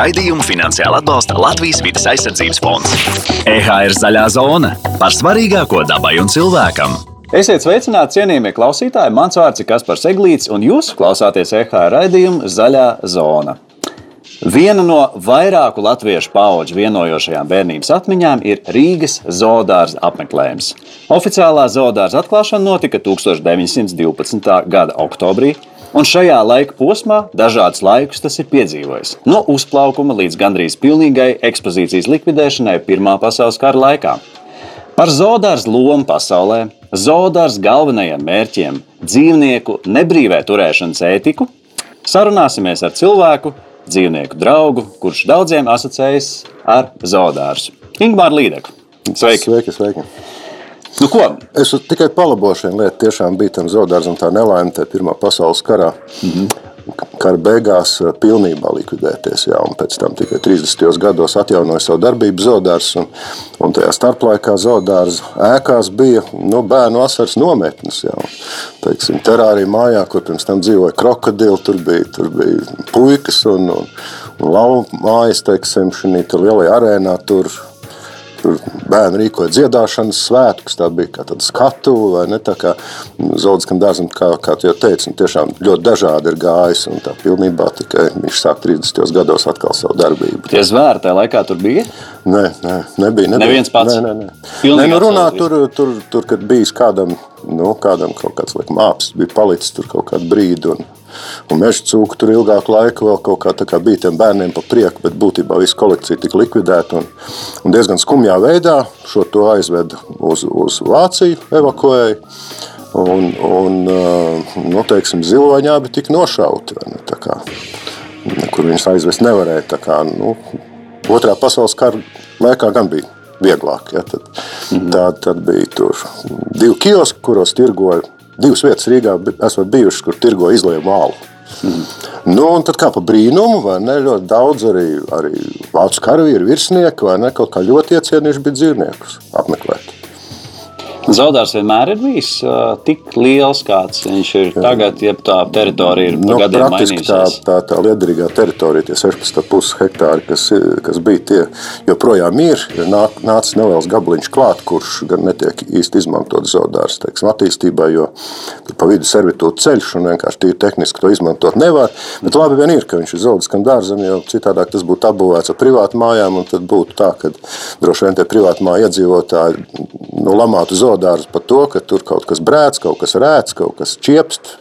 Raidījumu finansiāli atbalsta Latvijas vidas aizsardzības fonds. EHR zaļā zona par svarīgāko dabai un cilvēkam. Esiet sveicināti, cienījamie klausītāji! Mans vārds ir Kaspars Eglīts, un jūs klausāties EHR raidījumu Zaļā zona. Viena no vairāku latviešu pauģu vienojošajām bērnības atmiņām ir Rīgas zoodārza apmeklējums. Oficiālā zoodārza atklāšana notika 1912. gada oktobrī, un šajā laika posmā dažādus laikus tas ir piedzīvojis. No uzplaukuma līdz gandrīz pilnīgai ekspozīcijas likvidēšanai Pirmā pasaules kara laikā. Par zoodārza lomu pasaulē, zoodārza galvenajiem mērķiem, dzīvnieku nebrīvē turēšanas ētiku sarunāsimies ar cilvēku, dzīvnieku draugu, kurš daudziem asociējas ar zoodārzu. Ingūna Līdeku. Sveiki! sveiki, sveiki. Nu, ko? es tikai palabošu vienu lietu. Tiešām bija tam zoodārzam tā nelaime tajā Pirmā pasaules karā. Mm -hmm kara beigās pilnībā likvidēties. Jā, pēc tam tikai 30. gados atjaunoja savu darbību zoodārs. Un, un tajā starplaikā zoodārza ēkās bija nu, bērnu asaras nometnes. Jā. Teiksim, terārija mājā, kur pirms tam dzīvoja krokodili, tur bija, tur bija puikas un, un, un lauva mājas, teiksim, šī lielajā arēnā. Tur, Tur bērni rīkoja dziedāšanas svētkus, tā bija kā tāda skatuve, vai ne? Tā kā Zoldiskam dārzam, kā, kā tu jau teici, tiešām ļoti dažādi ir gājis, un tā pilnībā tikai viņš sāk 30. gados atkal savu darbību. Tie zvēri tajā laikā tur bija? Nē, nē nebija. nebija. Neviens pats? Nē, nē, nē. nē nu runā, tur, tur, tur, kad bijis kādam, nu, kādam kaut kāds, laikam, āps bija palicis tur kaut kādu brīdi, un Un meža cūka tur ilgāku laiku vēl kaut kā, kā bija tiem bērniem pa prieku, bet būtībā visa kolekcija tika likvidēta. Un, un diezgan skumjā veidā šo to aizveda uz, uz Vāciju, evakuēja. Un, un nu, teiksim, ziloņā bija tik nošauti, ne, kā, kur viņus aizvest nevarēja. Kā, nu, otrā pasaules kara laikā gan bija vieglāk. Ja, tad, mm -hmm. tā, tad bija tur divi kioski, kuros tirgoja divas vietas Rīgā esat bijušas, kur tirgo izlieju mālu. Mm. Nu, un tad kā pa brīnumu, ne, ļoti daudz arī, arī vācu karavīru virsnieku, vai ne, kaut kā ļoti iecienījuši bija dzīvniekus apmeklēt. Zaudārs vienmēr ir bijis uh, tik liels, kāds viņš ir tagad, ja tā teritorija ir nu, praktiski tā, tā, tā liederīgā teritorija, tie 16,5 hektāri, kas, kas bija tie, joprojām ir, ir nāk, nācis neliels gabaliņš klāt, kurš gan netiek īsti izmantot zaudārs, teiksim, attīstībā, jo tur pa vidu servitūta ceļš un vienkārši tīri tehniski to izmantot nevar, bet labi vien ir, ka viņš ir zaudiskam dārzam, jo citādāk tas būtu apbūvēts ar privātu mājām, un tad būtu tā, ka droši vien tie privātu māja iedzīvotāji nu, lamātu zaudārs zoodārzu par to, ka tur kaut kas brēc, kaut kas rēc, kaut kas čiepst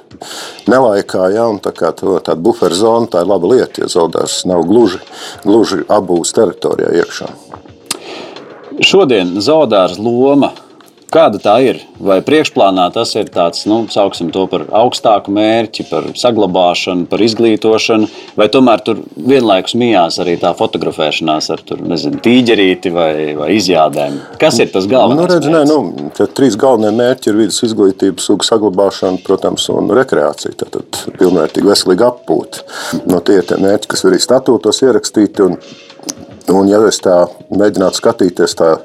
nelaikā. Ja, tā kā tāda buferzona tā ir laba lieta, ja zoodārs nav gluži, gluži abūs teritorijā iekšā. Šodien zoodārs loma Kāda tā ir? Vai priekšplānā tas ir tāds, nu, sauksim to par augstāku mērķi, par saglabāšanu, par izglītošanu, vai tomēr tur vienlaikus mijās arī tā fotografēšanās ar tur, nezinu, tīģerīti vai, vai izjādēm? Kas ir tas galvenais? Nu, redz, nē, nu, trīs galvenie mērķi ir vidas izglītība, sugu saglabāšana, protams, un rekreācija. Tātad pilnvērtīgi veselīga apgūta. No tie ir tie mērķi, kas arī statūtos ierakstīti. Un, un ja es tā mēģinātu skatīties tā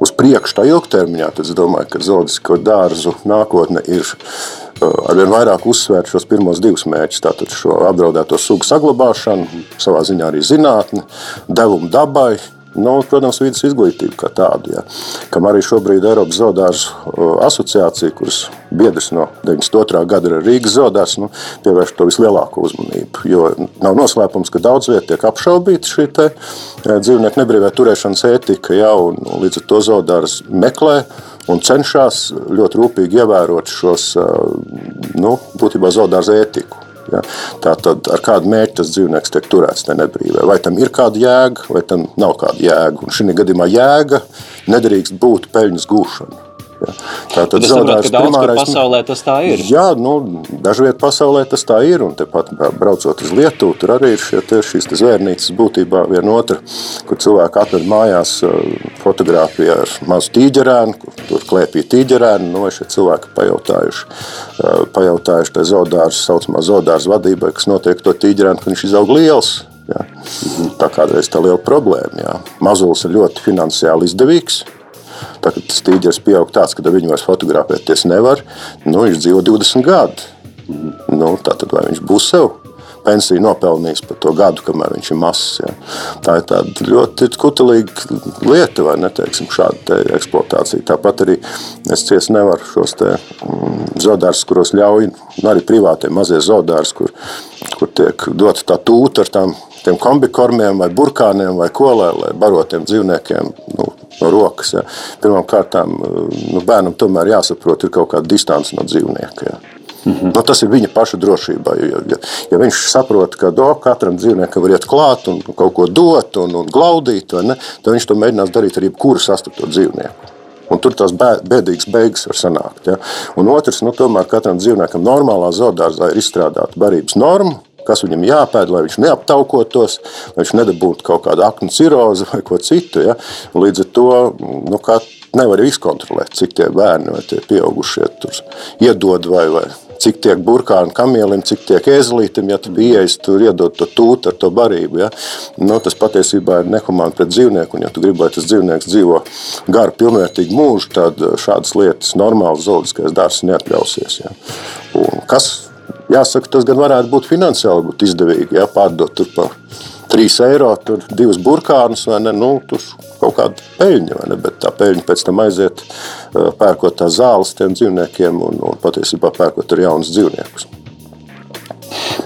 uz priekšu, tā ilgtermiņā, tad es domāju, ka zoodisko dārzu nākotne ir uh, arvien vairāk uzsvērt šos pirmos divus mērķus. Tātad šo apdraudēto sugu saglabāšanu, savā ziņā arī zinātni, devumu dabai, Nu, protams, vidas izglītība kā tāda. Ja. Kam arī šobrīd Eiropas zoodārzu asociācija, kuras biedrs no 92. gada ir Rīgas zoodārs, nu, pievērš to vislielāko uzmanību. Jo nav noslēpums, ka daudz vietā tiek apšaubīta šī te, dzīvnieku nebrīvē turēšanas ētika, ja, un, līdz ar to zoodārs meklē un cenšas ļoti rūpīgi ievērot šos nu, būtībā zoodārza ētiku. Ja? Tātad ar kādu mērķi tas dzīvnieks tiek turēts tajā nebrīvē. Vai tam ir kāda jēga, vai tam nav kāda jēga. Un šī gadījumā jēga nedrīkst būt peļņas gūšana. Ja. Tā tad zaudējums primārais. Pasaulē tas tā ir. Jā, nu, dažviet pasaulē tas tā ir. Un tepat braucot uz Lietuvu, tur arī ir šie, tie, šīs zvērnīcas būtībā viena otra, kur cilvēki atved mājās fotografiju ar mazu tīģerēnu, tur klēpīja tīģerēnu. Nu, vai šie cilvēki pajautājuši, pajautājuši tai zaudārs, saucamā zaudārs vadībai, kas notiek to tīģerēnu, ka viņš izaug liels. Jā. Tā kādreiz tā liela problēma. Jā. Mazulis ir ļoti finansiāli izdevīgs. Tā, tas tīģeris pieaug tāds, ka viņu vairs fotografēties nevar, nu, viņš dzīvo 20 gadu. Nu, tā tad vai viņš būs sev? pensiju nopelnījis par to gadu, kamēr viņš ir mazs. Ja. Tā ir tāda ļoti kutelīga lieta, vai ne, teiksim, šāda te eksploatācija. Tāpat arī es cieši nevaru šos mm, zodārus, kuros ļauj, arī privātie mazie zodārs, kur, kur tiek dota tā tūta ar tām tiem kombikormiem vai burkāniem vai kolē, lai barotiem dzīvniekiem nu, no rokas. Ja. Pirmkārt, nu, bērnam tomēr jāsaprot, ir kaut kāda distance no dzīvnieka. Ja. Mm -hmm. nu, tas ir viņa paša drošībā. Ja, ja, ja viņš saprot, ka do, katram dzīvniekam var iet klāt un kaut ko dot un, un glaudīt, ne, tad viņš to mēģinās darīt ar jebkuru sastapto dzīvnieku. Un tur tās bēdīgas beigas var sanākt. Ja? Un otrs, nu, tomēr katram dzīvniekam normālā zoodārzā ir izstrādāta barības norma, kas viņam jāpēd, lai viņš neaptaukotos, lai viņš nedabūtu kaut kādu aknu cirozi vai ko citu. Ja? Līdz ar to nu, nevar izkontrolēt, cik tie bērni vai tie pieaugušie tur iedod vai, vai cik tiek burkāni kamielim, cik tiek ezelītam, ja tu biji ieejis, tur iedod to tūtu ar to barību. Ja? Nu, tas patiesībā ir nehumāni pret dzīvnieku, un ja tu gribi, lai tas dzīvnieks dzīvo garu, pilnvērtīgu mūžu, tad šādas lietas normāls zoologiskais dārzs neatļausies. Ja? Un kas Jāsaka, tas gan varētu būt finansiāli būt izdevīgi. Jā, pārdot tur par 3 eiro, tur divus burkānus vai ne, nu, tur kaut kāda peļņa, vai ne, bet tā peļņa pēc tam aiziet pērkot tās zāles tiem dzīvniekiem un, un patiesībā pērkot ar jaunus dzīvniekus.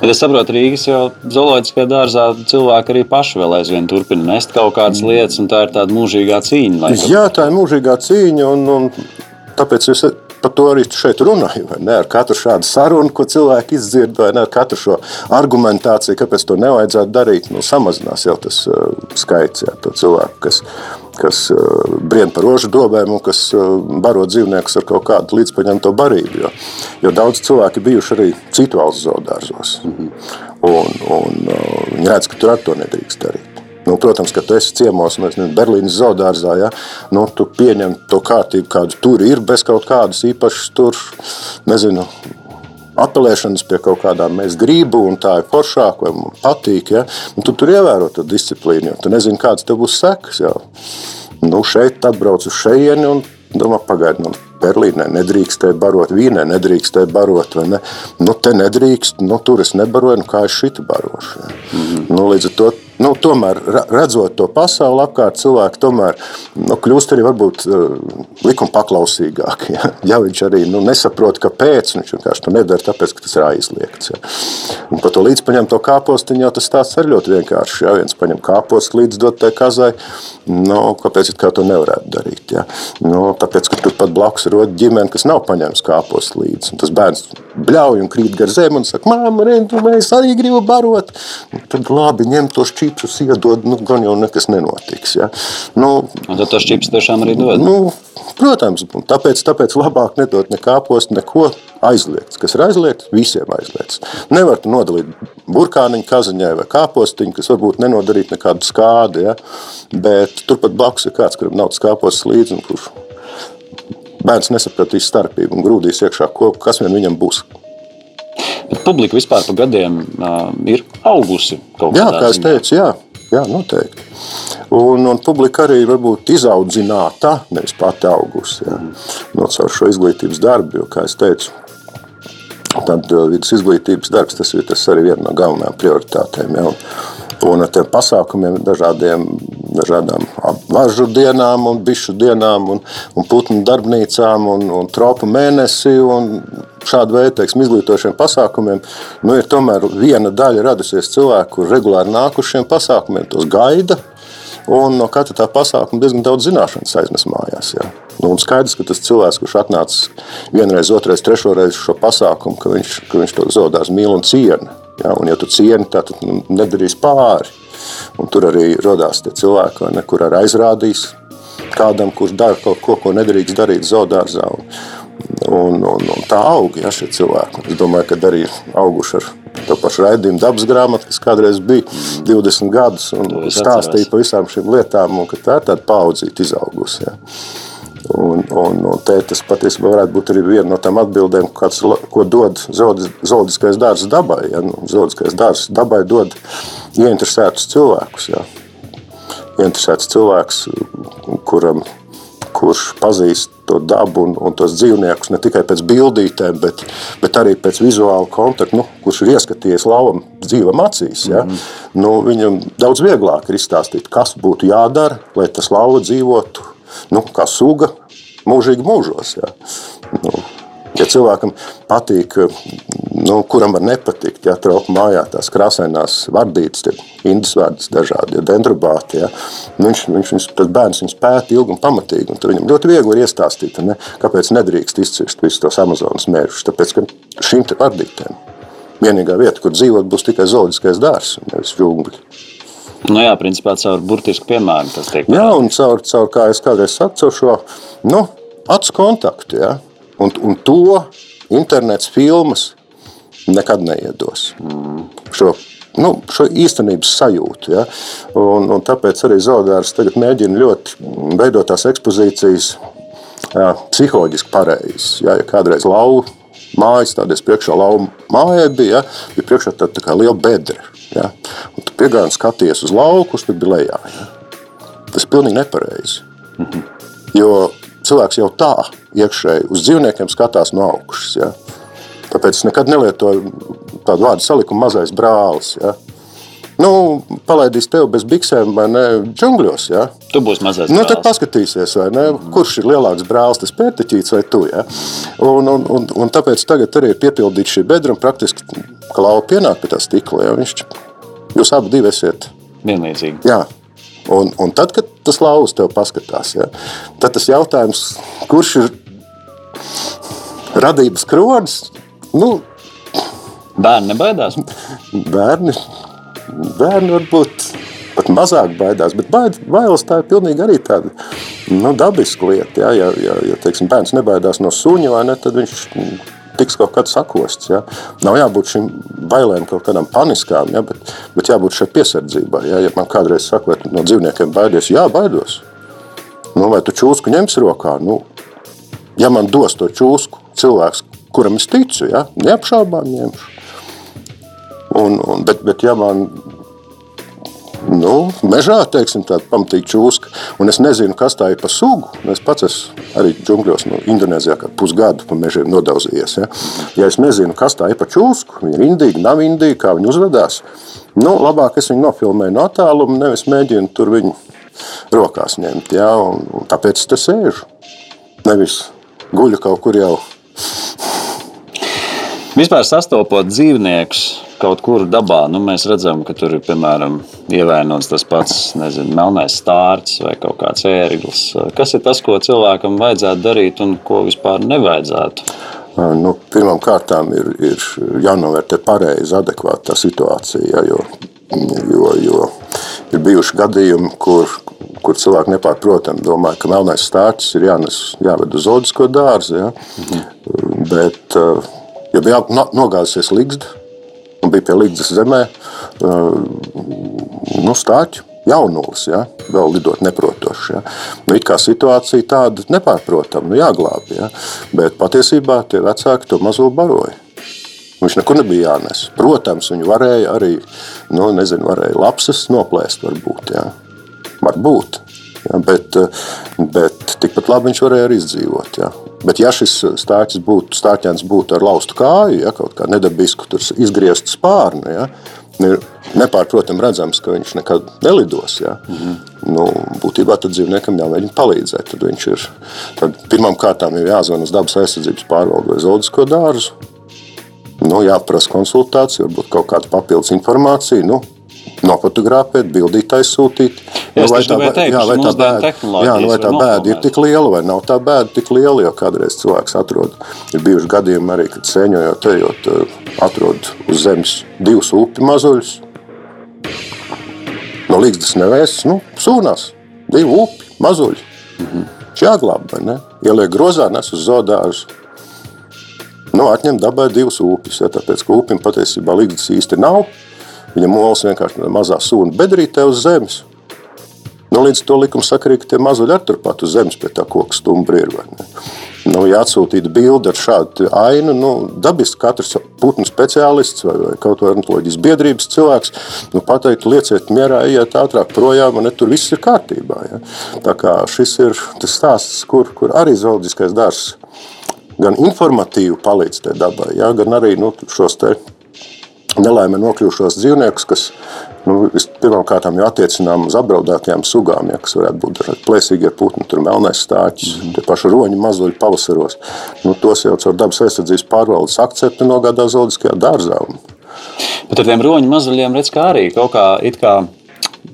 Bet es saprotu, Rīgas jau zooloģiskajā dārzā cilvēki arī paši vēl aizvien turpina nest kaut kādas lietas, un tā ir tāda mūžīgā cīņa. Laikam. Jā, tā ir mūžīgā cīņa, un, un tāpēc es par to arī šeit runāju. Ar katru šādu sarunu, ko cilvēki izdzird, vai ne, ar katru šo argumentāciju, kāpēc to nevajadzētu darīt, nu, samazinās jau tas uh, skaits jā, cilvēku, kas, kas uh, brien par rožu dobēm un kas uh, baro dzīvniekus ar kaut kādu līdzpaņemto barību. Jo, jo daudz cilvēki bijuši arī citu valstu zoodārzos. Mm -hmm. un, un, uh, viņi redz, ka tur ar to nedrīkst darīt. Nu, protams, ka tu esi ciemos, nu, nezinu, Berlīnas zoodārzā. Ja? Nu, tu pieņem to kārtību, kāda tur ir, bez kaut kādas īpašas tur, nezinu, apelēšanas pie kaut kādām mēs gribu, un tā ir foršāk, vai man patīk. Ja? Nu, tu tur ievēro to disciplīnu, jo tu nezini, kādas tev būs sekas. Ja? Nu, šeit atbrauc uz šejieni un domā, pagaidi, nu, Berlīnē nedrīkstēja barot, Vīnē nedrīkstēja barot, vai ne? Nu, te nedrīkst, nu, tur es nebaroju, nu, kā es šitu barošu. Ja? Mm -hmm. nu, līdz ar to nu, tomēr redzot to pasauli apkārt, cilvēki tomēr nu, kļūst arī varbūt uh, likuma paklausīgāki. Ja? ja viņš arī nu, nesaprot, kāpēc viņš vienkārši to nedara, tāpēc, ka tas ir aizliegts. Ja? Un par to līdzpaņemto kāpostiņu jau tas stāsts ir ļoti vienkārši. Ja viens paņem kāpostu līdz dot tai kazai, nu, kāpēc kā to nevarētu darīt? Ja? Nu, tāpēc, ka turpat blakus ir ģimene, kas nav paņēmis kāpostu līdzi. Un tas bērns bļauj un krīt gar zemi un saka, māma, mēs arī gribam barot. Un tad labi, ņem tos čipsus, iedod, nu, gan jau nekas nenotiks. Ja? Nu, un tad tos čipsus tiešām arī dod? Nu, protams, tāpēc, tāpēc labāk nedot nekā post, neko aizliegts. Kas ir aizliegts, visiem aizliegts. Nevar nodalīt burkāniņu kazaņai vai kāpostiņu, kas varbūt nenodarīt nekādu skādi, ja? bet turpat blakus ir kāds, kuram nav tas kāpostis līdzi un kurš bērns nesapratīs starpību un grūdīs iekšā, ko, kas vien viņam būs. Bet publika vispār pa gadiem uh, ir augusi Jā, kā es teicu, jā, jā noteikti. Un, un publika arī varbūt izaudzināta, nevis pati augusi, jā, no caur šo izglītības darbu, jo, kā es teicu, tad vidus izglītības darbs, tas ir tas arī viena no galvenajām prioritātēm. Ja, un, ar tiem pasākumiem, dažādiem, dažādām varžu dienām, un bišu dienām, un, un putnu darbnīcām, un, un tropu mēnesi, un šādu veidu teiksim, izglītošiem pasākumiem, nu, ir tomēr viena daļa radusies cilvēku, kur regulāri nākušiem pasākumiem tos gaida. Un no katra tā pasākuma diezgan daudz zināšanas aiznes mājās. Jā. Nu, un skaidrs, ka tas cilvēks, kurš atnācis vienreiz, otrreiz, trešoreiz šo pasākumu, ka viņš, ka viņš to zaudās mīl un cienu. Ja, un, ja tu cieni, tad nu, nedarīs pāri. Un tur arī radās tie cilvēki, ne, kur arī aizrādīs kādam, kurš dara kaut ko, ko nedrīkst darīt zoodārzā. Un, un, un, un tā aug ja, šie cilvēki. Es domāju, ka arī auguši ar to pašu raidījumu dabas grāmatu, kas kādreiz bija 20 gadus un stāstīja par visām šīm lietām, un ka tā ir tāda paudzīta izaugusi. Ja. Un, un, un te, tas patiesībā varētu būt arī viena no tām atbildēm, kāds, ko dod zooloģiskais dārsts dabai. Ja? Nu, zooloģiskais dārsts dabai dod ieinteresētus cilvēkus. Ja? Ieinteresēts cilvēks, kuram, kurš pazīst to dabu un, un tos dzīvniekus ne tikai pēc bildītēm, bet, bet arī pēc vizuāla kontakta, nu, kurš ir ieskatījies lauvam dzīvam acīs. Ja? Mm -hmm. nu, viņam daudz vieglāk ir izstāstīt, kas būtu jādara, lai tas lauva dzīvotu nu, kā suga mūžīgi mūžos. Ja? Nu, Ja cilvēkam patīk, nu, kuram var nepatikt, ja trauka mājā tās krāsainās vardītes, tie indus vārdas dažādi, ja dendrobāti, ja, nu, viņš, viņš, viņš, tas bērns viņus pēta ilgi un pamatīgi, un viņam ļoti viegli ir iestāstīt, ne, kāpēc nedrīkst izcirst visus tos Amazonas mērķus, tāpēc, ka šīm vardītēm vienīgā vieta, kur dzīvot, būs tikai zooloģiskais dārzs, nevis džungļi. Nu jā, principā caur burtisku piemēru tas tiek. Jā, un caur, caur kā es kādreiz saku, šo nu, acu kontaktu. Ja? Un, un to internets filmas nekad neiedos. Mm. Šo, nu, šo īstenības sajūtu. Ja? Un, un tāpēc arī Zaudārs tagad mēģina ļoti veidot tās ekspozīcijas jā, psiholoģiski pareizi. Ja? ja kādreiz lauva mājas, tādies priekšā lauva mājai bija, ja? bija priekšā tā, tā kā liela bedra. Ja? Un tu piegāji un skaties uz lauku, tur bija lejā. Ja? Tas ir pilnīgi nepareizi. Mm -hmm. Jo cilvēks jau tā iekšēji uz dzīvniekiem skatās no augšas. Ja? Tāpēc es nekad nelietoju tādu vārdu salikumu mazais brālis. Ja? Nu, palaidīs tevi bez biksēm vai ne džungļos. Ja? Tu būsi mazais. Nu, tad paskatīsies, ne, mm. kurš ir lielāks brālis, tas pēteķīts vai tu. Ja? Un, un, un, un tāpēc tagad arī ir piepildīta šī bedra un praktiski, ka lauva pienāk pie tā stikla. Ja? Viņš, jūs abi divi esat vienlīdzīgi. Jā. Un, un tad, kad tas lauvas tev paskatās, ja, tad tas jautājums, kurš ir radības kronis, nu, bērni nebaidās. Bērni, bērni varbūt pat mazāk baidās, bet baid, bailes tā ir pilnīgi arī tāda nu, dabiska lieta. Ja, ja, ja, ja teiksim, bērns nebaidās no suņa, ne, tad viņš tiks kaut kad sakosts. Ja? Nav jābūt šīm bailēm kaut kādām paniskām, ja? bet, bet jābūt šai piesardzībai. Ja? ja man kādreiz saka, vai no dzīvniekiem baidies, jā, baidos. Nu, vai tu čūsku ņemsi rokā? Nu, ja man dos to čūsku cilvēks, kuram es ticu, ja? neapšaubām ņemšu. Un, un, bet, bet ja man nu, mežā, teiksim, tāda pamatīga čūska. Un es nezinu, kas tā ir pa sugu. Es pats esmu arī džungļos, no Indonēzijā, kā pusgadu pa mežiem nodauzījies. Ja? ja es nezinu, kas tā ir pa čūsku, viņa ir indīga, nav indīga, kā viņa uzvedās, nu, labāk es viņu nofilmēju no attāluma, nevis mēģinu tur viņu rokās ņemt. Ja? Un, un tāpēc es te sēžu. Nevis guļu kaut kur jau. Vispār sastopot dzīvniekus, kaut kur dabā, nu, mēs redzam, ka tur ir piemēram ievainots tas pats nezinu, melnais stārķis vai kaut kāds ērglis. Kas ir tas, ko cilvēkam vajadzētu darīt un ko vispār nevajadzētu? Nu, Pirmkārt, ir, ir jānovērtē pareizi, adekvāta situācija. Jo, jo, jo ir bijuši gadījumi, kur, kur cilvēki nepārprotami domā, ka melnais stārķis ir jānes, jāved uz zoodisko dārzu. Ja? Mhm. Bet, ja bija nogāzusies ligzda, un bija pie Līgas zemē nu, stāķu. Jaunulis, ja, vēl lidot neprotošs. Ja. Nu, it kā situācija tāda nepārprotama, nu, jāglābj. Ja. Bet patiesībā tie vecāki to mazo baroja. Viņš nekur nebija jānes. Protams, viņi varēja arī, nu, nezinu, varēja lapsas noplēst, varbūt. Ja. Varbūt. Ja, bet, bet tikpat labi viņš varēja arī izdzīvot. Ja. Bet, ja šis stāsts būtu, stāķēns būtu ar laustu kāju, ja, kaut kā nedabisku izgrieztu spārnu, ja, ir nepārprotami redzams, ka viņš nekad nelidos. Ja. Mm -hmm. nu, būtībā tad dzīvniekam jāmēģina palīdzēt. Tad viņš ir ir jāzvan uz dabas aizsardzības pārvaldu vai zoodisko dārzu. Nu, jāprasa konsultācija, varbūt kaut kāda papildus informācija. Nu, nofotografēt, bildīt, aizsūtīt. Nu, vai tā, teikt, jā, vai tā bēda, jā, nu, vai tā bēda ir tik liela, vai nav tā bēda tik liela, jo kādreiz cilvēks atrod. Ir bijuši gadījumi arī, kad sēņojot, ejot, eh, atrod uz zemes divus upi mazuļus. No līdzdas nevēs, nu, sūnās, divi upi mazuļi. Mm -hmm. Jāglāb, vai ne? Ieliek grozā, nes uz zodāžu. Nu, atņem dabai divus upes, ja, tāpēc, ka upim patiesībā līdzdas īsti nav. Viņa molas vienkārši mazā sūna bedrītē uz zemes. Nu, līdz to likuma sakarīgi, ka tie mazuļi ir turpat uz zemes pie tā koka stumbri ir. Nu, ja atsūtītu bildi ar šādu ainu, nu, dabiski katrs putnu speciālists vai, vai kaut vai ornitoloģijas biedrības cilvēks nu, pateiktu, lieciet mierā, ejiet ātrāk projām, un tur viss ir kārtībā. Ja? Tā kā šis ir tas stāsts, kur, kur arī zooloģiskais dārzs gan informatīvi palīdz tai dabai, ja? gan arī nu, šos te nelaimē nokļuvušos dzīvniekus, kas nu, pirmkārt jau attiecinām uz apdraudētajām sugām, ja, kas varētu būt plēsīgie putni, tur melnais stāķis, mm tie paši roņi mazuļi pavasaros. Nu, tos jau caur dabas aizsardzības pārvaldes akceptu nogādā zooloģiskajā dārzā. Bet ar tiem roņu mazuļiem redz, kā arī kaut kā, kā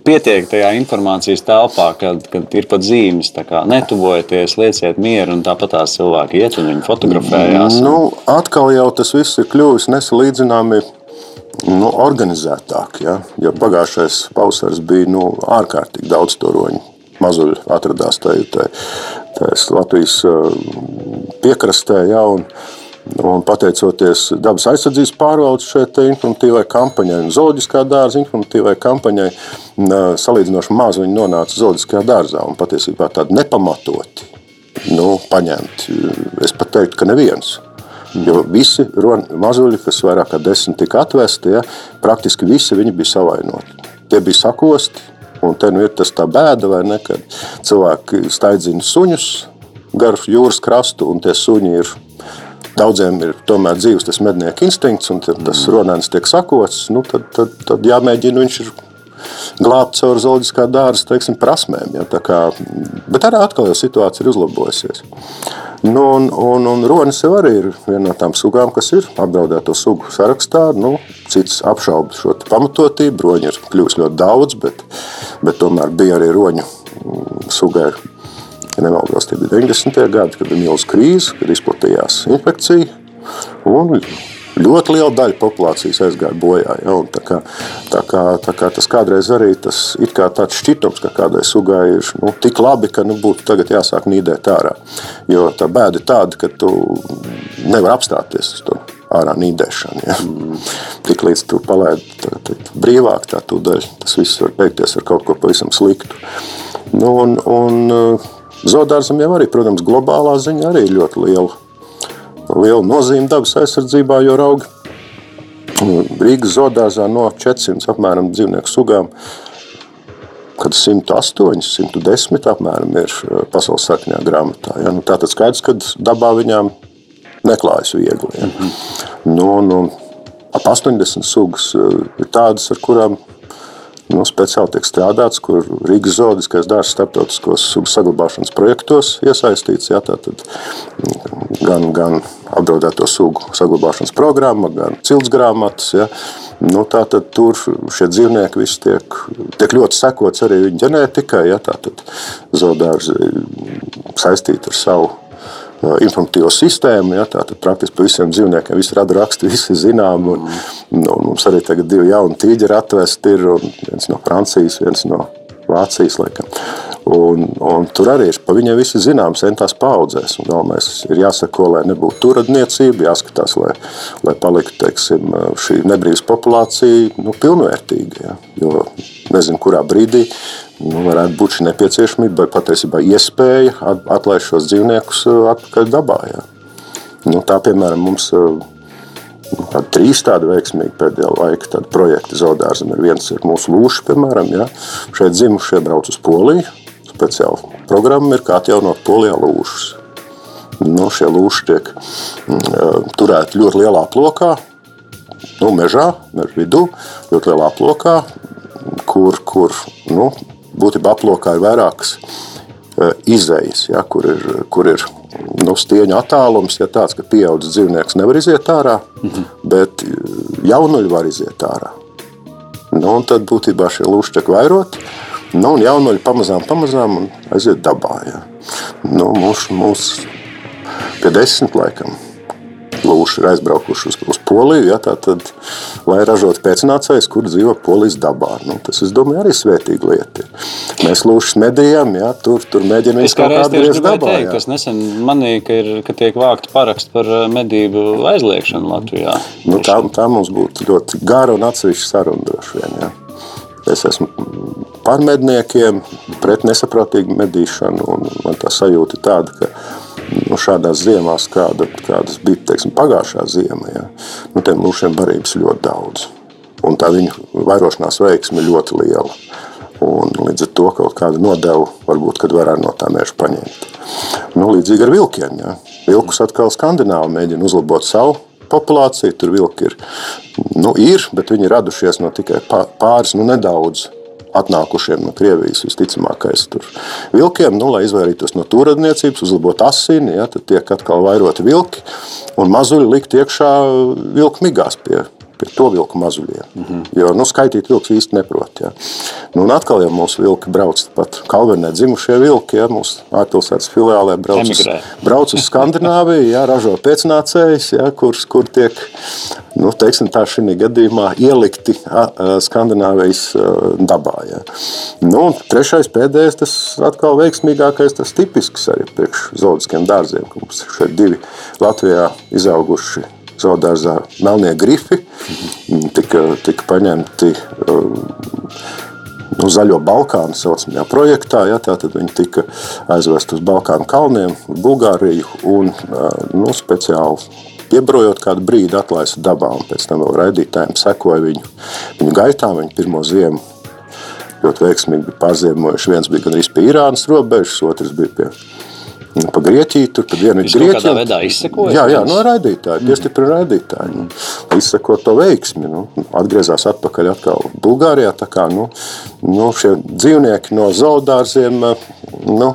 pietiek tajā informācijas telpā, kad, kad ir pat zīmes, kā netuvojieties, lieciet mieru, un tāpat tās cilvēki iet un viņi fotografējās. Nu, atkal jau tas viss ir kļuvis nesalīdzināmi nu, organizētāk. Ja? Jo pagājušais pavasaris bija nu, ārkārtīgi daudz toņu. Mazuļi atradās tajā Latvijas piekrastē. Ja? Un, Un pateicoties dabas aizsardzības pārvaldes šai informatīvai kampaņai un zooloģiskā dārza informatīvai kampaņai, salīdzinoši maz viņi nonāca zooloģiskajā dārzā un patiesībā tādi nepamatoti nu, paņemti. Es pat teiktu, ka neviens. Jo visi mazuļi, kas vairāk kā desmit tika atvesti, ja, praktiski visi viņi bija savainoti. Tie bija sakosti, un te nu ir tas tā bēda, vai ne, kad cilvēki staidzina suņus gar jūras krastu, un tie suņi ir Daudziem ir tomēr dzīves tas mednieku instinkts, un tas ronēns tiek sakots. Nu, tad, tad, tad jāmēģina viņš ir glābt caur zooloģiskā dārza teiksim, prasmēm. Ja, kā, bet arī atkal jau situācija ir uzlabojusies. Nu, un, un, un ronis jau arī ir viena no tām sugām, kas ir apdraudēto sugu sarakstā. Nu, cits apšauba šo pamatotību. Roņi ir kļuvusi ļoti daudz, bet, bet tomēr bija arī roņu mm, sugai. Ja nemaldos, tie bija 90. gadi, kad bija milzīga krīze, kad izplatījās infekcija. Un ļoti liela daļa populācijas aizgāja bojā. Ja, tā kā, tā kā, tā kā tas kādreiz arī tas kā tāds šķitums, ka kādai sugai ir nu, tik labi, ka nu, būtu tagad jāsāk nīdēt ārā. Jo tā bēda ir tāda, ka tu nevari apstāties uz to ārā nīdēšanu. Ja. Tik līdz tu palaidi brīvāk, tā tūdaļ tas viss var beigties ar kaut ko pavisam sliktu. Nu, un, un, Zodārzam jau arī, protams, globālā ziņa arī ir ļoti liela liela nozīme dabas aizsardzībā, jo raugi Rīgas zoodārzā no 400 apmēram dzīvnieku sugām, kad 108, 110 apmēram ir uh, pasaules sarkanajā grāmatā. Ja? Nu, Tātad skaidrs, ka dabā viņām neklājas viegli. Ja? Mm -hmm. nu, nu, ap 80 sugas uh, ir tādas, ar kurām nu, speciāli tiek strādāts, kur Rīgas zoologiskais dārsts starptautiskos saglabāšanas projektos iesaistīts. Ja, tātad, gan, gan apdraudēto sugu saglabāšanas programma, gan cilts grāmatas. Ja. Nu, tātad tur šie dzīvnieki visi tiek, tiek ļoti sekots arī viņu ģenētikai. Ja, tātad zoodārzi saistīti ar savu informatīvo sistēmu. Ja, tātad praktiski par visiem dzīvniekiem visi rada raksti, visi zinām. Un, un, un mums arī tagad divi jauni tīģeri atvesti ir viens no Francijas, viens no Vācijas. Laikam. Un, un tur arī ir pa viņiem visi zināms, centās paudzēs. Galvenais ir jāsako, lai nebūtu turadniecība, jāskatās, lai, lai paliktu teiksim, šī nebrīvas populācija nu, pilnvērtīga. Ja. Jo nezinu, kurā brīdī nu, varētu būt šī nepieciešamība, vai patiesībā iespēja atlaist šos dzīvniekus uh, atpakaļ dabā. Jā. Nu, tā piemēram mums nu, trīs tādi veiksmīgi pēdējā laika tādi projekti zoodārzam. Ir viens ir mūsu lūši, piemēram, ja. šeit dzimušie brauc uz Poliju. Speciāla programma ir, kā atjaunot polijā lūšus. Nu, šie lūši tiek mm, uh, turēti ļoti lielā plokā, nu, mežā, meža vidū, ļoti lielā plokā, kur, kur nu, būtībā aplokā ir vairākas e, izējas, ja, kur ir, kur ir nu, stieņa attālums, ja tāds, ka pieaugušs dzīvnieks nevar iziet ārā, -hmm. bet e, jaunuļi var iziet ārā. Nu, tad būtībā šie lūši tiek vairoti. Nu, un jaunuļi pamazām, pamazām aiziet dabā. Ja. Nu, mūs, mūs pie desmit laikam lūši ir aizbraukuši uz, uz Poliju, ja, tad, lai ražotu pēcnācējus, kur dzīvo polijas dabā. Nu, tas, es domāju, arī svētīga lieta. Mēs lūšas medījām, ja, tur, tur mēģinām kaut kā atgriezties dabā. Teikt, es nesen manīju, ka, ir, ka tiek vākti paraksti par eh, medību aizliekšanu Latvijā. Nu, tā, tā mums būtu ļoti gara un atsevišķa saruna droši vien. Ja. Es esmu par medniekiem, pret nesaprātīgu medīšanu. Man tā sajūta ir tāda, ka nu, šādās ziemās, kāda, kādas bija teiksim, pagājušā ziema, ja, nu, tiem lūšiem barības ļoti daudz. Un tā viņu vairošanās veiksme ļoti liela. Un līdz ar to kaut kādu nodevu varbūt varētu no tā meža paņemt. Nu, līdzīgi ar vilkiem. Ja. Vilkus atkal Skandināvi mēģina uzlabot savu populāciju. Tur vilki ir, nu, ir bet viņi ir radušies no tikai pāris, nu, nedaudz atnākušiem no Krievijas visticamākais tur vilkiem, nu, lai izvairītos no tūradniecības, uzlabot asini, ja, tad tiek atkal vairoti vilki un mazuļi likt iekšā vilku migās pie pie to vilku mazuļiem. Mm -hmm. Jo nu, skaitīt vilks īsti neprot. Ja. Nu, un atkal jau mūsu vilki brauc pat Kalvenē dzimušie vilki. Ja, mūsu ārpilsētas filiālē brauc uz, brauc uz Skandināviju, ja, ražo pēcnācējus, ja, kur, kur tiek nu, teiksim, tā šī gadījumā ielikti Skandināvijas dabā. Ja. Nu, trešais, pēdējais, tas atkal veiksmīgākais, tas tipisks arī priekš zoodiskiem dārziem, ka mums šeit divi Latvijā izauguši zoodārzā melnie grifi tika, tika paņemti nu, zaļo Balkānu saucamajā projektā. Ja, Tātad viņi tika aizvest uz Balkānu kalniem, Bulgāriju un nu, speciāli piebrojot kādu brīdi atlaista dabā. Pēc tam vēl raidītājiem sekoja viņu, viņu gaitām, viņu pirmo ziemu. Ļoti veiksmīgi bija pārziemojuši. Viens bija gandrīz pie Irānas robežas, otrs bija pie pa Grieķiju, tur pa dienu ir Grieķija. Kādā veidā izsekoja? Jā, jā, no raidītāji, piestiprina raidītāji. Nu, izseko to veiksmi, nu, atgriezās atpakaļ atkal Bulgārijā. Tā kā, nu, nu, šie dzīvnieki no zoodārziem, nu,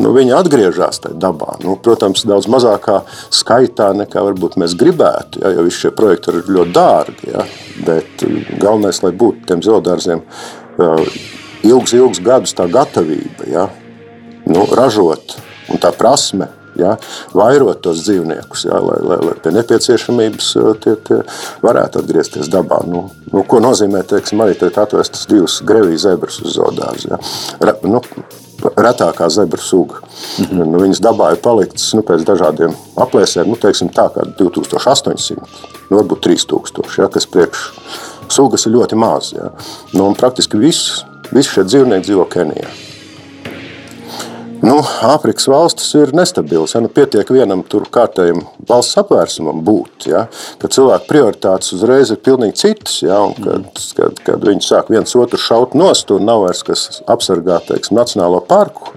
nu, viņi atgriežas tajā dabā. Nu, protams, daudz mazākā skaitā nekā varbūt mēs gribētu, ja, jo visi šie projekti ir ļoti dārgi. Ja, bet galvenais, lai būtu tiem zoodārziem ilgus, ilgus gadus tā gatavība, ja, nu, ražot un tā prasme. Ja, vairot tos dzīvniekus, ja, lai, lai, lai pie nepieciešamības tie, tie varētu atgriezties dabā. Nu, nu, ko nozīmē, teiksim, arī teikt, atvestas divas grevijas zebras uz zoodārzu. Ja. Re, nu, retākā zebra suga. Mm -hmm. nu, viņas dabā ir paliktas nu, pēc dažādiem aplēsēm, nu, teiksim, tā kā 2800, nu, varbūt 3000, ja, kas priekš sugas ir ļoti maz. Ja. Nu, praktiski visi, visi šie dzīvnieki dzīvo Kenijā. Nu, Āfrikas valstis ir nestabilas. Ja? Nu, pietiek vienam tur kārtējam valsts apvērsumam būt. Ja? Kad cilvēku prioritātes uzreiz ir pilnīgi citas. Ja? Un kad, kad, kad viņi sāk viens otru šaut nost un nav vairs kas apsargā teiksim, Nacionālo parku.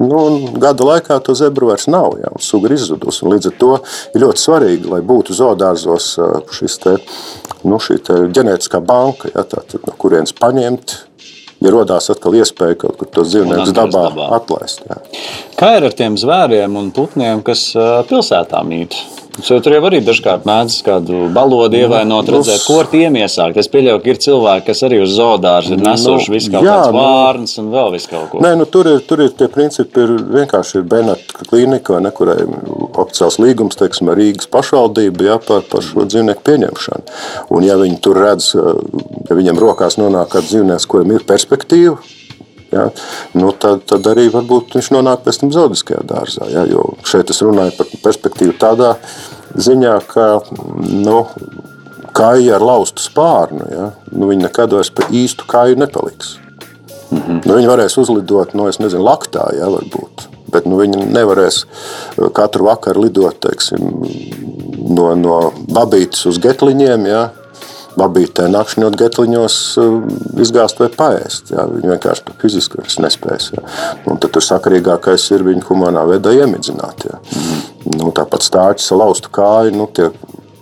Nu, gada laikā to zebru vairs nav. Ja, suga ir izzudusi. Līdz ar to ir ļoti svarīgi, lai būtu zoodārzos šis te, nu, te ģenētiskā banka, ja, tātad, no kurienes paņemt ja radās atkal iespēja kaut kur tos dzīvniekus dabā, dabā atlaist. Jā. Kā ir ar tiem zvēriem un putniem, kas pilsētā mīt? Jo tur jau arī dažkārt mēdz kādu balodu nu, ievainot, redzēt, ko ar tiem iesākt. Es pieļauju, ka ir cilvēki, kas arī uz zoodārzu ir nesuši nu, visu kaut kādas nu, vārnas un vēl visu kaut ko. Nē, nu, tur, ir, tur ir tie principi, ir vienkārši ir Benata klīnika, ne, kurai oficiāls līgums, teiksim, ar Rīgas pašvaldību jā, par, par šo dzīvnieku pieņemšanu. Un ja viņi tur redz, ja viņiem rokās nonāk kāds dzīvnieks, kuram ir perspektīva, Ja? Nu, tad, tad arī varbūt viņš nonāk pēc tam zoodiskajā dārzā. Ja? Jo šeit es runāju par perspektīvu tādā ziņā, ka nu, kāja ar laustu spārnu, ja? nu, viņi nekad vairs par īstu kāju nepaliks. Mm -hmm. nu, viņi varēs uzlidot, nu, nezinu, laktā, ja, varbūt. Bet nu, viņi nevarēs katru vakaru lidot teiksim, no, no babītes uz getliņiem. Ja, babītē nakšņot getliņos eh, izgāzt vai paēst. Jā. Viņi vienkārši fiziski nespēs. Jā. Un tad tur sakarīgākais ir viņu humanā veidā iemidzināt. Jā. Mm. Nu, tāpat stāķis laustu kāju, nu, tie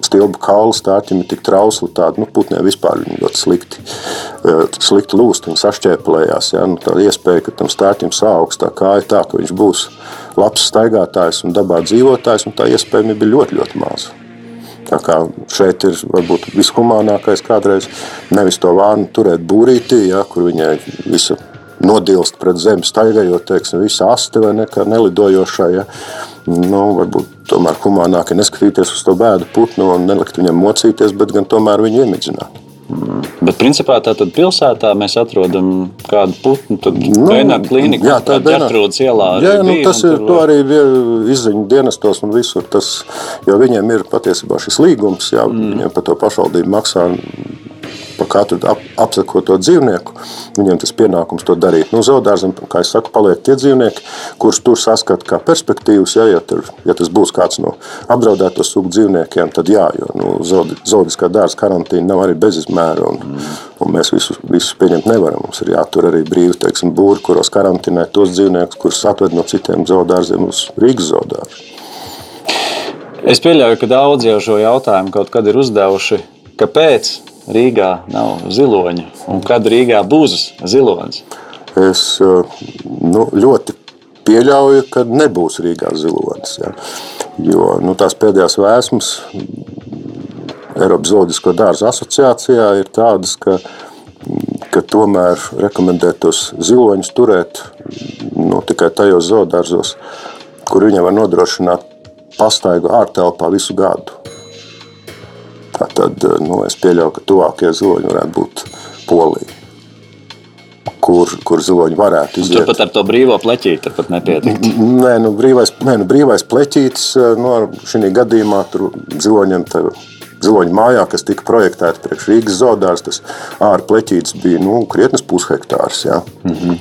stilbu kaulu stārķim ir tik trausli, tādi nu, putniem vispār ļoti slikti, eh, slikti lūst, viņi sašķēpelējās. Ja? Nu, tā iespēja, ka tam stārķim sāks tā kāja tā, ka viņš būs labs staigātājs un dabā dzīvotājs, un tā iespējamība ir ļoti, ļoti maza. Tā kā šeit ir varbūt vishumānākais kādreiz nevis to vānu turēt būrītī, ja, kur viņai visa nodilst pret zemi staigājot, teiksim, visa aste vai nekā nelidojošā. Ja. Nu, varbūt tomēr humānāk ir neskatīties uz to bēdu putnu un nelikt viņam mocīties, bet gan tomēr viņu iemidzināt. Mm. Bet, principā, tādā pilsētā mēs atrodam kādu putnu, tad nu, Bēnā klīniku, jā, tā ir Ģertrūdas ielā. Jā, nu, bija, tas ir, to arī izziņu dienestos un visur, tas, jo viņiem ir patiesībā šis līgums, jā, mm. viņiem par to pašvaldību maksā pa katru ap, apsakoto dzīvnieku. Viņiem tas pienākums to darīt. Nu, Zoodārzam, kā es saku, paliek tie dzīvnieki, kurus tur saskata kā perspektīvas. Ja, ja, tur, ja tas būs kāds no apdraudēto sugu dzīvniekiem, tad jā, jo nu, zoodiskā dārza karantīna nav arī bezizmēra. Un, un mēs visus, visus pieņemt nevaram. Mums ir jātur arī brīvi teiksim, būri, kuros karantinē tos dzīvniekus, kurus atved no citiem zoodārziem uz Rīgas zoodārzu. Es pieļauju, ka daudzi jau šo jautājumu kaut kad ir uzdevuši, kāpēc Rīgā nav ziloņa un kad Rīgā būs zilonis. Es eh, nu, ļoti pieļauju, ka nebūs Rīgā zilonis. Ja. Jo nu, tās pēdējās vēsmas Eiropas Zoodisko dārzu asociācijā ir tādas, ka, ka tomēr rekomendēt tos ziloņus turēt nu, tikai tajos zoodārzos, kur viņam var nodrošināt pastaigu ārtelpā visu gadu. Tad nu, es pieļauju, ka tuvākie ziloņi varētu būt Polija. Kur, kur ziloņi varētu iziet. Turpat ar to brīvo pleķīti pat nepietikt. Nē, nu, brīvais, nē, nu, brīvais pleķītis nu, šī gadījumā tur ziloņiem tev ziloņu mājā, kas tika projektēta priekš Rīgas zoodārs, tas ārpleķītis bija nu, krietnes pushektārs. Ja? Mm -hmm.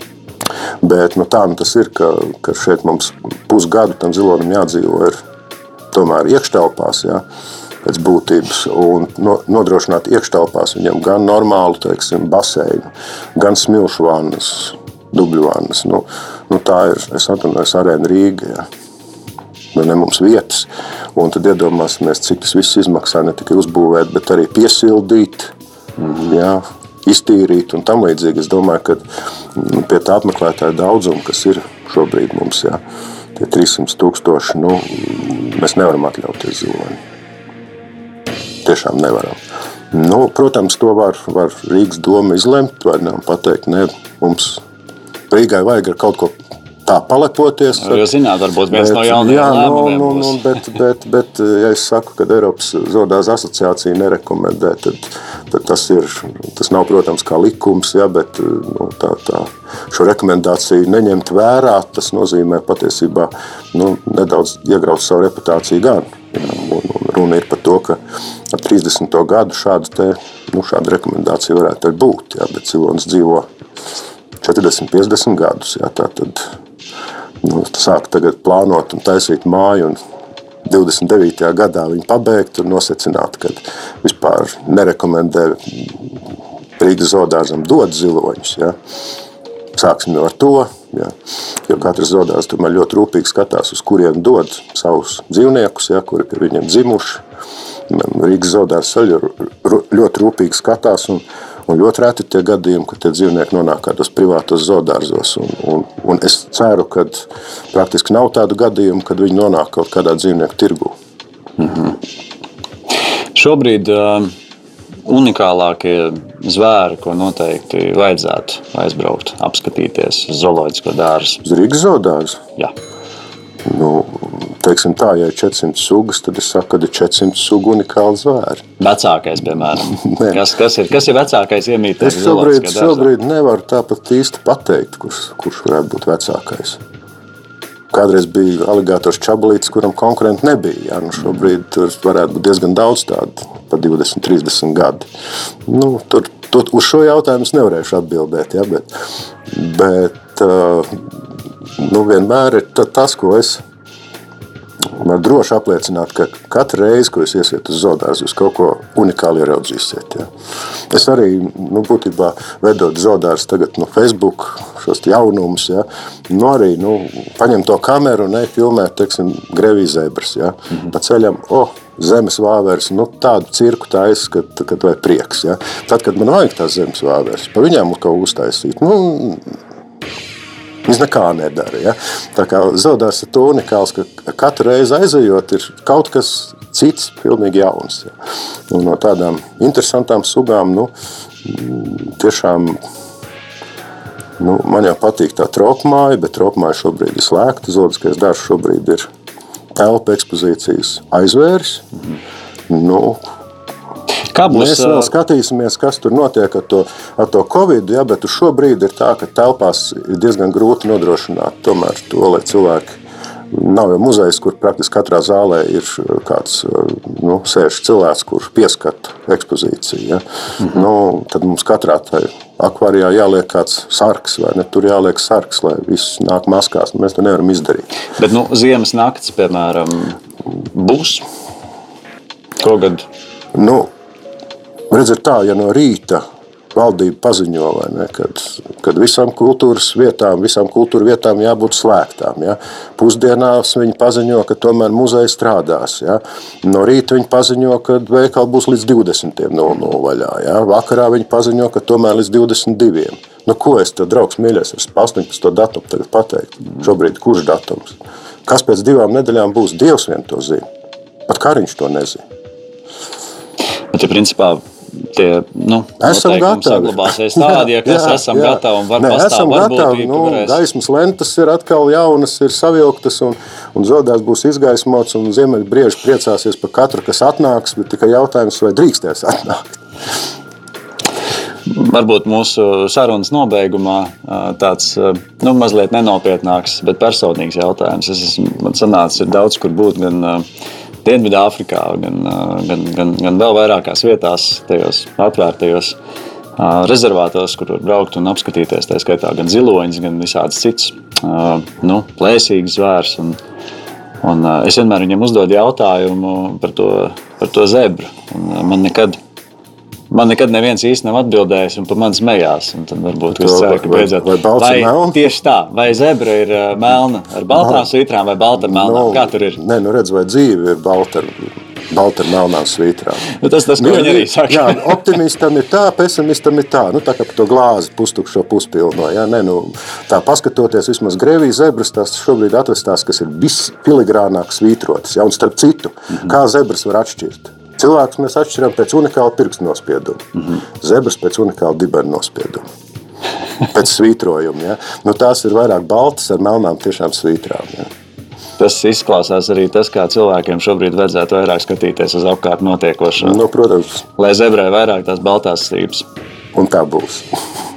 Bet nu, tā nu, tas ir, ka, ka šeit mums pusgadu tam zilonim jādzīvo tomēr iekštelpās. Ja? Pēc būtības un no, nodrošināt iekštelpās viņam gan normālu teiksim, baseinu, gan smilšu vannas, dubļu vannas. Nu, nu, tā ir, es atvainojos, arēna Rīga. Ja. Nu, ne mums vietas. Un tad iedomāsimies, cik tas viss izmaksā ne tikai uzbūvēt, bet arī piesildīt, mm -hmm. jā, iztīrīt un tam līdzīgi. Es domāju, ka nu, pie tā apmeklētāja daudzuma, kas ir šobrīd mums, jā, tie 300 tūkstoši, nu, mēs nevaram atļauties ziloni tiešām nevaram. Nu, protams, to var, var Rīgas doma izlemt, vai ne, pateikt, ne, mums Rīgai vajag ar kaut ko tā palepoties. Nu, jūs zināt, varbūt viens bet, no jaunajiem jā, nu, nu, nu, bet, bet, bet, ja es saku, ka Eiropas zodās asociācija nerekomendē, tad, tad tas, ir, tas nav, protams, kā likums, ja, bet nu, tā, tā, šo rekomendāciju neņemt vērā, tas nozīmē patiesībā nu, nedaudz iegraut savu reputāciju gan. Runa ir par to, ka ap 30. gadu šāda, te, nu, šāda rekomendācija varētu būt, ja, bet cilvēks dzīvo 40, 50 gadus. Ja, tā tad nu, sāk tagad plānot un taisīt māju. Un 29. gadā viņi pabeigtu un nosacinātu, ka vispār nerekomendē Rīgas zoodārzam dot ziloņus. Ja. Sāksim ar to, ja. jo katrs zoodārs tomēr ļoti rūpīgi skatās, uz kuriem dod savus dzīvniekus, ja, kuri ir viņiem dzimuši. Rīgas zoodārs ļoti rūpīgi skatās un, Un ļoti reti tie gadījumi, kad tie dzīvnieki nonāk kādos privātos zoodārzos. Un, un, un es ceru, ka praktiski nav tādu gadījumu, kad viņi nonāk kaut kādā dzīvnieku tirgū. Mm -hmm. Šobrīd uh, unikālākie zvēri, ko noteikti vajadzētu aizbraukt, apskatīties uz zooloģisko dārzu. Uz Rīgas zoodārzu? Jā. Nu, teiksim tā, ja ir 400 sugas, tad es saku, ka ir 400 sugu unikāli zvēri. Vecākais, piemēram. kas, kas, ir, kas ir vecākais iemītnieks? Es šobrīd, šobrīd nevaru tāpat īsti pateikt, kurš, kurš varētu būt vecākais. Kādreiz bija aligātors čabalīts, kuram konkurenti nebija. Jā, nu šobrīd tur varētu būt diezgan daudz tādu, pa 20, 30 gadu. Nu, tur, tur, uz šo jautājumu es nevarēšu atbildēt, jā, bet, bet nu, vienmēr ir tas, ko es var droši apliecināt, ka katru reizi, kad jūs iesiet uz zoodārzu, jūs kaut ko unikāli ieraudzīsiet. Ja. Es arī, nu, būtībā, vedot zoodārzu tagad no Facebook, šos jaunumus, ja, nu, arī, nu, paņem to kameru un filmēt, teiksim, grevīzēbras, ja, mm -hmm. pa ceļam, oh, zemes vāveres, nu, tādu cirku taisa, kad, kad vai prieks, ja. Tad, kad man vajag tās zemes vāveres, pa viņām kaut ko uztaisīt, nu, Viņš nekā nedara. Ja? Tā kā Zeltdārs ir to unikāls, ka katru reizi aizejot, ir kaut kas cits, pilnīgi jauns. Ja? Un no tādām interesantām sugām, nu, tiešām. Nu, man jau patīk tā tropmāja, bet tropmāja šobrīd ir slēgta. Zoodiskais dārsts šobrīd ir telpa ekspozīcijas aizvērs. Mm -hmm. nu, Kā būs? Mēs vēl skatīsimies, kas tur notiek ar to, ar to covid, ja, bet šobrīd ir tā, ka telpās ir diezgan grūti nodrošināt tomēr to, lai cilvēki Nav jau muzejs, kur praktiski katrā zālē ir kāds nu, sēž cilvēks, kurš pieskata ekspozīciju. Ja? Mm -hmm. nu, tad mums katrā tajā akvārijā jāliek kāds sarks, vai ne? Tur jāliek sarks, lai viss nāk maskās. Mēs to nevaram izdarīt. Bet nu, ziemas naktis, piemēram, būs kaut kad. Nu, redziet, tā, ja no rīta valdība paziņo, ne, kad, kad visām kultūras vietām, visām kultūra vietām jābūt slēgtām. Ja. Pusdienās viņi paziņo, ka tomēr muzeja strādās. Ja. No rīta viņi paziņo, ka veikali būs līdz 20.00 vaļā. Ja. Vakarā viņi paziņo, ka tomēr līdz 22. Nu, ko es tev, draugs, mīļais, ar 18. datumu tagad pateikt? Šobrīd kurš datums? Kas pēc divām nedēļām būs? Dievs vien to zina. Pat Kariņš to nezina. Bet, ja principā, tie nu, esam gatavi. Saglabāsies tādi, ja kas jā, esam jā. gatavi un var Nē, esam gatavi. Nu, gaismas lentas ir atkal jaunas, ir savilktas un, un zodās būs izgaismots un ziemeļbrieži priecāsies par katru, kas atnāks, bet tikai jautājums, vai drīkstēs atnākt. Varbūt mūsu sarunas nobeigumā tāds nu, mazliet nenopietnāks, bet personīgs jautājums. Es esmu, man sanācis daudz, kur būt gan uh, Dienvidāfrikā, gan, gan, gan, gan vēl vairākās vietās, tajos atvērtajos rezervātos, kur var braukt un apskatīties. Tā skaitā gan ziloņus, gan visādas citas nu, plēsīgas zvērs. Un, un es vienmēr viņam uzdodu jautājumu par to, par to zebru. Un man nekad Man nekad neviens īsti nav atbildējis, un par mani smējās. Tad varbūt tas ir ka beidzot. Vai, vai, vai tieši tā, vai zebra ir uh, melna ar baltām svītrām vai balta ar melnām? No, Kā tur ir? Nē, nu redz, vai dzīve ir balta balta ar melnām svītrām. Nu, tas tas, ko nu, viņi arī saka. jā, optimistam ir tā, pesimistam ir tā. Nu, tā kā to glāzi pustukšo puspilno. Jā, ne, nu, tā paskatoties vismaz grēvijas zebras, tās šobrīd atvestās, kas ir vispiligrānāk svītrotas. Jā, un starp citu, mm -hmm. kā zebras var atšķirt? Cilvēks mēs atšķiram pēc unikāla pirkstu nospieduma, mm -hmm. zebras pēc unikāla dibena nospieduma. Pēc svītrojuma. Ja? Nu, tās ir vairāk baltas ar melnām tiešām svītrām. Ja? Tas izklausās arī tas, kā cilvēkiem šobrīd vajadzētu vairāk skatīties uz apkārt notiekošo. Nu, protams. Lai zebrai vairāk tās baltās strīpas. Un tā būs.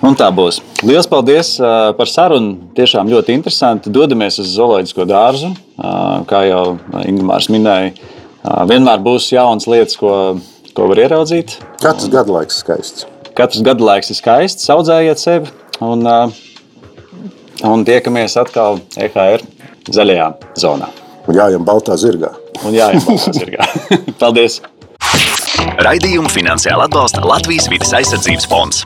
Un tā būs. Lielas paldies par sarunu. Tiešām ļoti interesanti. Dodamies uz zooloģisko dārzu. Kā jau Ingūns minēja, Vienmēr būs jaunas lietas, ko, ko var ieraudzīt. Katrs gada laiks ir skaists. Katrs gada laiks ir skaists. Audzējiet sevi un, un tiekamies atkal EHR zaļajā zonā. Un jājām baltā zirgā. Un jājām baltā zirgā. Paldies! Raidījumu finansiāli atbalsta Latvijas vidas aizsardzības fonds.